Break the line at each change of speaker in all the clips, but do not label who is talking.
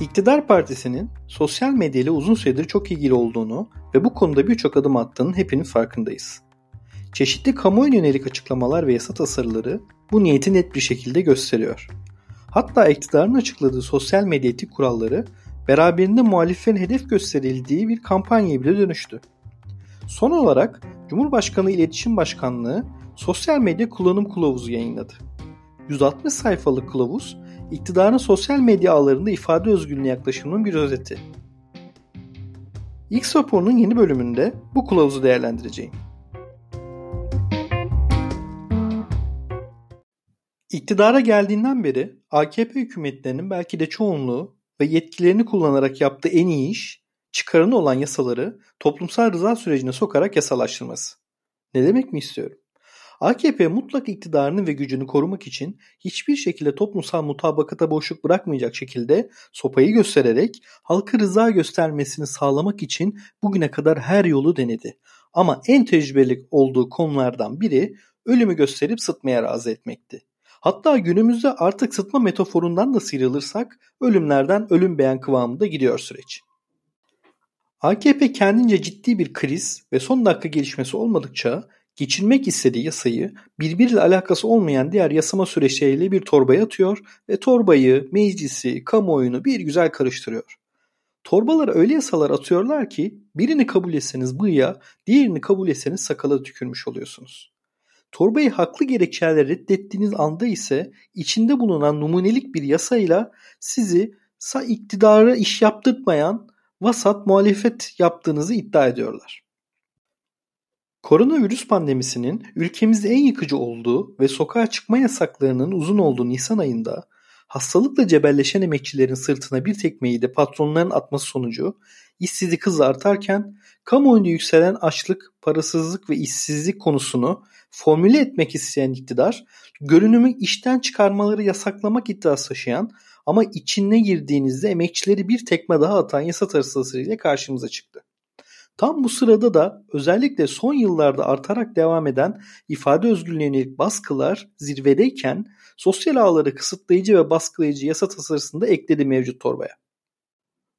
İktidar Partisi'nin sosyal medya ile uzun süredir çok ilgili olduğunu ve bu konuda birçok adım attığının hepinin farkındayız. Çeşitli kamuoyu yönelik açıklamalar ve yasa tasarıları bu niyeti net bir şekilde gösteriyor. Hatta iktidarın açıkladığı sosyal medya etik kuralları beraberinde muhaliflerin hedef gösterildiği bir kampanyaya bile dönüştü. Son olarak Cumhurbaşkanı İletişim Başkanlığı sosyal medya kullanım kılavuzu yayınladı. 160 sayfalık kılavuz iktidarın sosyal medya ağlarında ifade özgürlüğüne yaklaşımının bir özeti. X raporunun yeni bölümünde bu kılavuzu değerlendireceğim. İktidara geldiğinden beri AKP hükümetlerinin belki de çoğunluğu ve yetkilerini kullanarak yaptığı en iyi iş, çıkarını olan yasaları toplumsal rıza sürecine sokarak yasalaştırması. Ne demek mi istiyorum? AKP mutlak iktidarını ve gücünü korumak için hiçbir şekilde toplumsal mutabakata boşluk bırakmayacak şekilde sopayı göstererek halkı rıza göstermesini sağlamak için bugüne kadar her yolu denedi. Ama en tecrübeli olduğu konulardan biri ölümü gösterip sıtmaya razı etmekti. Hatta günümüzde artık sıtma metaforundan da sıyrılırsak ölümlerden ölüm beğen kıvamında gidiyor süreç. AKP kendince ciddi bir kriz ve son dakika gelişmesi olmadıkça geçirmek istediği yasayı birbiriyle alakası olmayan diğer yasama süreçleriyle bir torbaya atıyor ve torbayı, meclisi, kamuoyunu bir güzel karıştırıyor. Torbalara öyle yasalar atıyorlar ki birini kabul etseniz bıyığa, diğerini kabul etseniz sakala tükürmüş oluyorsunuz. Torbayı haklı gerekçelerle reddettiğiniz anda ise içinde bulunan numunelik bir yasayla sizi sa iktidara iş yaptırtmayan vasat muhalefet yaptığınızı iddia ediyorlar. Koronavirüs pandemisinin ülkemizde en yıkıcı olduğu ve sokağa çıkma yasaklarının uzun olduğu Nisan ayında hastalıkla cebelleşen emekçilerin sırtına bir tekmeyi de patronların atması sonucu işsizlik hızla artarken kamuoyunda yükselen açlık, parasızlık ve işsizlik konusunu formüle etmek isteyen iktidar, görünümü işten çıkarmaları yasaklamak iddiası taşıyan ama içine girdiğinizde emekçileri bir tekme daha atan yasa tasarısıyla karşımıza çıktı. Tam bu sırada da özellikle son yıllarda artarak devam eden ifade özgürlüğüne yönelik baskılar zirvedeyken sosyal ağları kısıtlayıcı ve baskılayıcı yasa tasarısını da ekledi mevcut torbaya.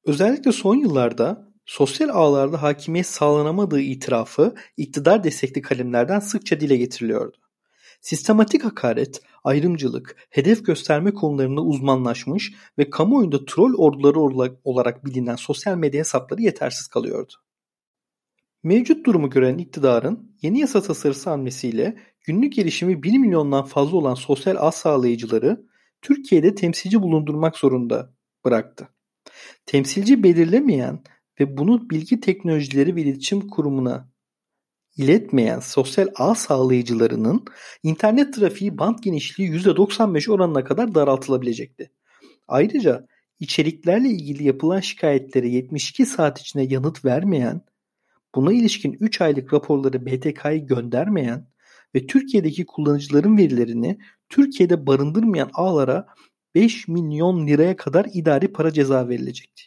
Özellikle son yıllarda sosyal ağlarda hakimiyet sağlanamadığı itirafı iktidar destekli kalemlerden sıkça dile getiriliyordu. Sistematik hakaret, ayrımcılık, hedef gösterme konularında uzmanlaşmış ve kamuoyunda troll orduları olarak bilinen sosyal medya hesapları yetersiz kalıyordu. Mevcut durumu gören iktidarın yeni yasa tasarısı hamlesiyle günlük erişimi 1 milyondan fazla olan sosyal ağ sağlayıcıları Türkiye'de temsilci bulundurmak zorunda bıraktı. Temsilci belirlemeyen ve bunu Bilgi Teknolojileri ve İletişim Kurumu'na iletmeyen sosyal ağ sağlayıcılarının internet trafiği band genişliği %95 oranına kadar daraltılabilecekti. Ayrıca içeriklerle ilgili yapılan şikayetlere 72 saat içinde yanıt vermeyen Buna ilişkin 3 aylık raporları BTK'ya göndermeyen ve Türkiye'deki kullanıcıların verilerini Türkiye'de barındırmayan ağlara 5 milyon liraya kadar idari para ceza verilecekti.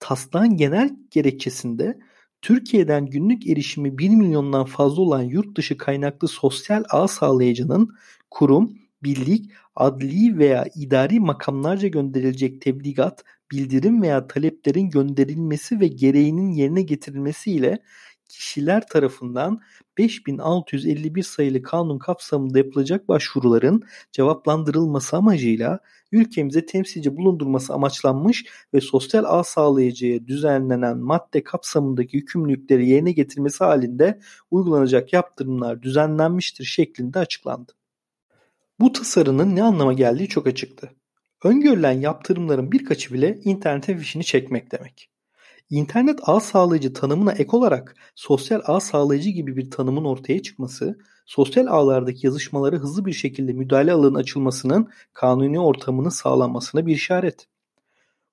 Taslağın genel gerekçesinde Türkiye'den günlük erişimi 1 milyondan fazla olan yurt dışı kaynaklı sosyal ağ sağlayıcının kurum, birlik, adli veya idari makamlarca gönderilecek tebligat bildirim veya taleplerin gönderilmesi ve gereğinin yerine getirilmesiyle kişiler tarafından 5651 sayılı kanun kapsamında yapılacak başvuruların cevaplandırılması amacıyla ülkemize temsilci bulundurması amaçlanmış ve sosyal ağ sağlayıcıya düzenlenen madde kapsamındaki yükümlülükleri yerine getirmesi halinde uygulanacak yaptırımlar düzenlenmiştir şeklinde açıklandı. Bu tasarının ne anlama geldiği çok açıktı. Öngörülen yaptırımların birkaçı bile internete fişini çekmek demek. İnternet ağ sağlayıcı tanımına ek olarak sosyal ağ sağlayıcı gibi bir tanımın ortaya çıkması, sosyal ağlardaki yazışmaları hızlı bir şekilde müdahale alanı açılmasının kanuni ortamının sağlanmasına bir işaret.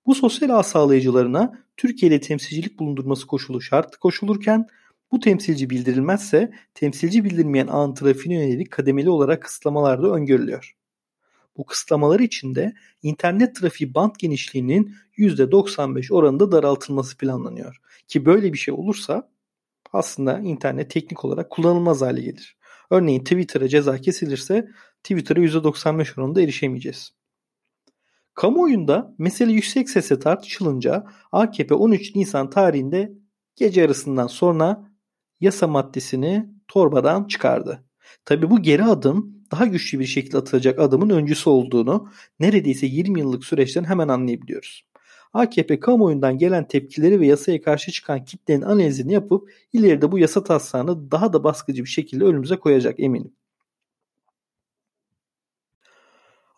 Bu sosyal ağ sağlayıcılarına Türkiye'de temsilcilik bulundurması koşulu şart koşulurken bu temsilci bildirilmezse temsilci bildirmeyen ağın trafiğine yönelik kademeli olarak kısıtlamalar da öngörülüyor. Bu kısıtlamalar içinde internet trafiği band genişliğinin %95 oranında daraltılması planlanıyor. Ki böyle bir şey olursa aslında internet teknik olarak kullanılmaz hale gelir. Örneğin Twitter'a ceza kesilirse Twitter'a %95 oranında erişemeyeceğiz. Kamuoyunda mesele yüksek sesle tartışılınca AKP 13 Nisan tarihinde gece yarısından sonra yasa maddesini torbadan çıkardı. Tabi bu geri adım daha güçlü bir şekilde atılacak adımın öncüsü olduğunu neredeyse 20 yıllık süreçten hemen anlayabiliyoruz. AKP kamuoyundan gelen tepkileri ve yasaya karşı çıkan kitlenin analizini yapıp ileride bu yasa taslağını daha da baskıcı bir şekilde önümüze koyacak eminim.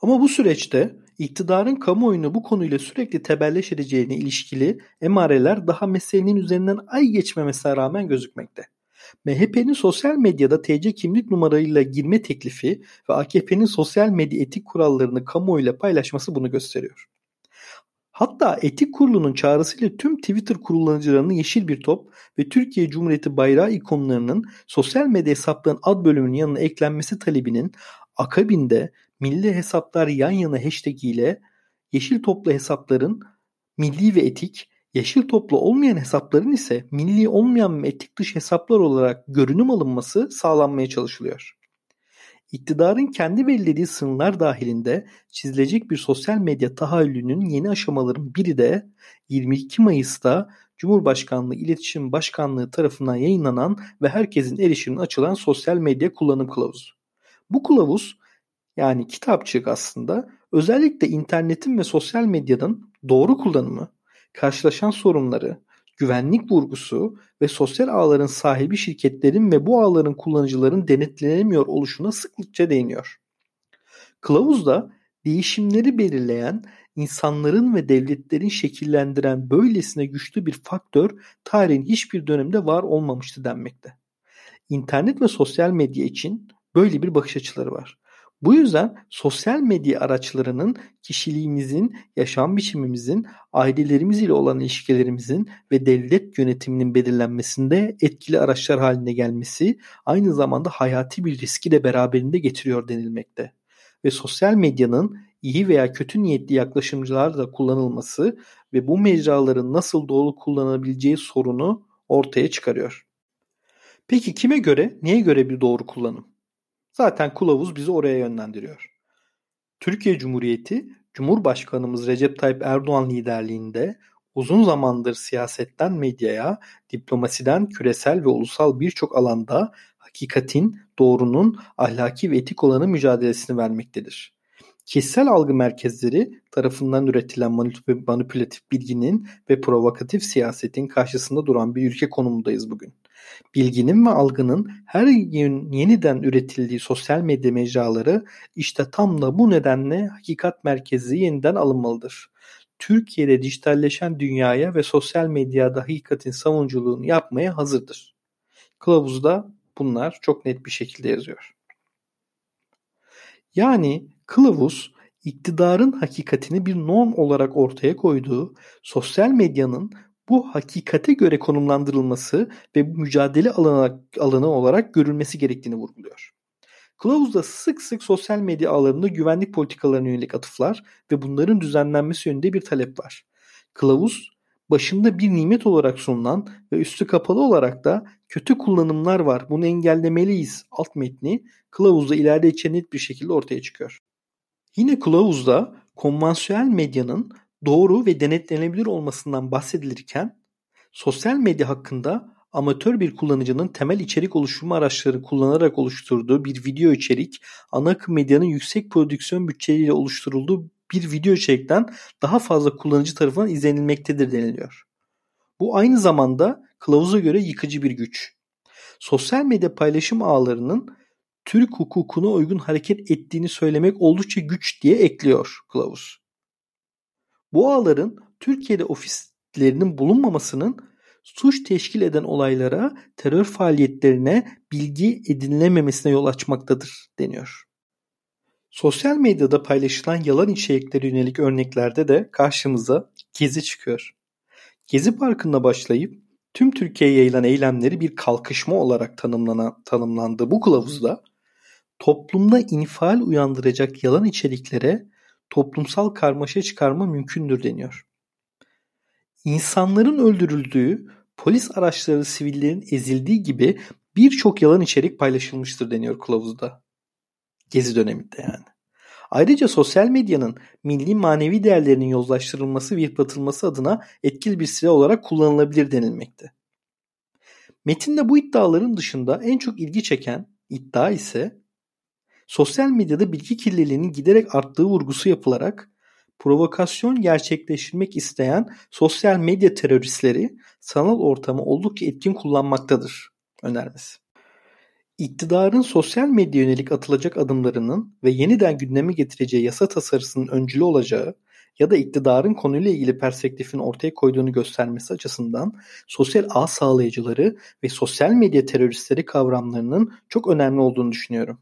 Ama bu süreçte iktidarın kamuoyunu bu konuyla sürekli tebelleş edeceğine ilişkili emareler daha meselenin üzerinden ay geçmemesine rağmen gözükmekte. MHP'nin sosyal medyada TC kimlik numarayla girme teklifi ve AKP'nin sosyal medya etik kurallarını kamuoyuyla paylaşması bunu gösteriyor. Hatta etik kurulunun çağrısıyla tüm Twitter kullanıcılarının yeşil bir top ve Türkiye Cumhuriyeti bayrağı ikonlarının sosyal medya hesaplarının ad bölümünün yanına eklenmesi talebinin akabinde milli hesaplar yan yana hashtag ile yeşil toplu hesapların milli ve etik, yeşil toplu olmayan hesapların ise milli olmayan ve etik dış hesaplar olarak görünüm alınması sağlanmaya çalışılıyor. İktidarın kendi belirlediği sınırlar dahilinde çizilecek bir sosyal medya tahayyülünün yeni aşamaların biri de 22 Mayıs'ta Cumhurbaşkanlığı İletişim Başkanlığı tarafından yayınlanan ve herkesin erişimine açılan sosyal medya kullanım kılavuzu. Bu kılavuz yani kitapçık aslında özellikle internetin ve sosyal medyanın doğru kullanımı, karşılaşan sorunları, güvenlik vurgusu ve sosyal ağların sahibi şirketlerin ve bu ağların kullanıcıların denetlenemiyor oluşuna sıklıkça değiniyor. Kılavuzda değişimleri belirleyen, insanların ve devletlerin şekillendiren böylesine güçlü bir faktör tarihin hiçbir dönemde var olmamıştı denmekte. İnternet ve sosyal medya için böyle bir bakış açıları var. Bu yüzden sosyal medya araçlarının kişiliğimizin, yaşam biçimimizin, ailelerimiz ile olan ilişkilerimizin ve devlet yönetiminin belirlenmesinde etkili araçlar haline gelmesi aynı zamanda hayati bir riski de beraberinde getiriyor denilmekte. Ve sosyal medyanın iyi veya kötü niyetli yaklaşımcılarla kullanılması ve bu mecraların nasıl doğru kullanabileceği sorunu ortaya çıkarıyor. Peki kime göre, neye göre bir doğru kullanım? Zaten kılavuz bizi oraya yönlendiriyor. Türkiye Cumhuriyeti, Cumhurbaşkanımız Recep Tayyip Erdoğan liderliğinde uzun zamandır siyasetten medyaya, diplomasiden küresel ve ulusal birçok alanda hakikatin, doğrunun, ahlaki ve etik olanı mücadelesini vermektedir. Kişisel algı merkezleri tarafından üretilen manipülatif bilginin ve provokatif siyasetin karşısında duran bir ülke konumundayız bugün. Bilginin ve algının her gün yeniden üretildiği sosyal medya mecraları işte tam da bu nedenle hakikat merkezi yeniden alınmalıdır. Türkiye'de dijitalleşen dünyaya ve sosyal medyada hakikatin savunuculuğunu yapmaya hazırdır. Kılavuzda bunlar çok net bir şekilde yazıyor. Yani kılavuz iktidarın hakikatini bir norm olarak ortaya koyduğu sosyal medyanın bu hakikate göre konumlandırılması ve mücadele alanı, alanı olarak görülmesi gerektiğini vurguluyor. Kılavuzda sık sık sosyal medya ağlarında güvenlik politikalarına yönelik atıflar ve bunların düzenlenmesi yönünde bir talep var. Kılavuz başında bir nimet olarak sunulan ve üstü kapalı olarak da kötü kullanımlar var bunu engellemeliyiz alt metni kılavuzda ileride içe net bir şekilde ortaya çıkıyor. Yine kılavuzda konvansiyonel medyanın doğru ve denetlenebilir olmasından bahsedilirken sosyal medya hakkında amatör bir kullanıcının temel içerik oluşturma araçları kullanarak oluşturduğu bir video içerik ana akım medyanın yüksek prodüksiyon bütçeleriyle oluşturulduğu bir video içerikten daha fazla kullanıcı tarafından izlenilmektedir deniliyor. Bu aynı zamanda kılavuza göre yıkıcı bir güç. Sosyal medya paylaşım ağlarının Türk hukukuna uygun hareket ettiğini söylemek oldukça güç diye ekliyor kılavuz. Bu ağların Türkiye'de ofislerinin bulunmamasının suç teşkil eden olaylara, terör faaliyetlerine bilgi edinilememesine yol açmaktadır deniyor. Sosyal medyada paylaşılan yalan içeriklere yönelik örneklerde de karşımıza Gezi çıkıyor. Gezi Parkı'nda başlayıp tüm Türkiye'ye yayılan eylemleri bir kalkışma olarak tanımlanan, tanımlandığı bu kılavuzda toplumda infial uyandıracak yalan içeriklere toplumsal karmaşa çıkarma mümkündür deniyor. İnsanların öldürüldüğü, polis araçları sivillerin ezildiği gibi birçok yalan içerik paylaşılmıştır deniyor kılavuzda. Gezi döneminde yani. Ayrıca sosyal medyanın milli manevi değerlerinin yozlaştırılması ve yıpratılması adına etkili bir silah olarak kullanılabilir denilmekte. Metinde bu iddiaların dışında en çok ilgi çeken iddia ise sosyal medyada bilgi kirliliğinin giderek arttığı vurgusu yapılarak provokasyon gerçekleştirmek isteyen sosyal medya teröristleri sanal ortamı oldukça etkin kullanmaktadır önermesi. İktidarın sosyal medya yönelik atılacak adımlarının ve yeniden gündeme getireceği yasa tasarısının öncülü olacağı ya da iktidarın konuyla ilgili perspektifini ortaya koyduğunu göstermesi açısından sosyal ağ sağlayıcıları ve sosyal medya teröristleri kavramlarının çok önemli olduğunu düşünüyorum.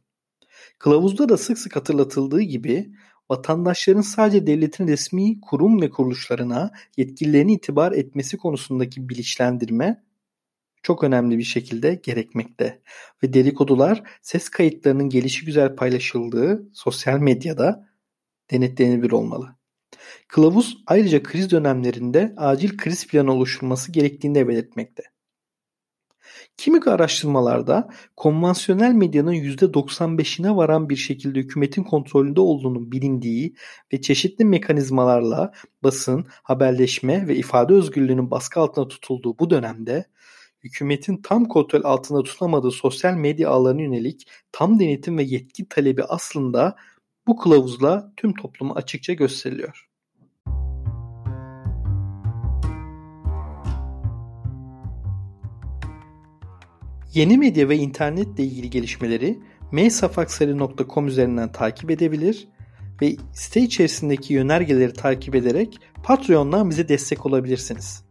Kılavuzda da sık sık hatırlatıldığı gibi vatandaşların sadece devletin resmi kurum ve kuruluşlarına yetkililerini itibar etmesi konusundaki bilinçlendirme çok önemli bir şekilde gerekmekte. Ve dedikodular ses kayıtlarının gelişi güzel paylaşıldığı sosyal medyada denetlenebilir olmalı. Kılavuz ayrıca kriz dönemlerinde acil kriz planı oluşturulması gerektiğini de belirtmekte. Kimi araştırmalarda konvansiyonel medyanın %95'ine varan bir şekilde hükümetin kontrolünde olduğunun bilindiği ve çeşitli mekanizmalarla basın, haberleşme ve ifade özgürlüğünün baskı altında tutulduğu bu dönemde hükümetin tam kontrol altında tutamadığı sosyal medya ağlarına yönelik tam denetim ve yetki talebi aslında bu kılavuzla tüm topluma açıkça gösteriliyor. Yeni medya ve internetle ilgili gelişmeleri msafaksari.com üzerinden takip edebilir ve site içerisindeki yönergeleri takip ederek Patreon'dan bize destek olabilirsiniz.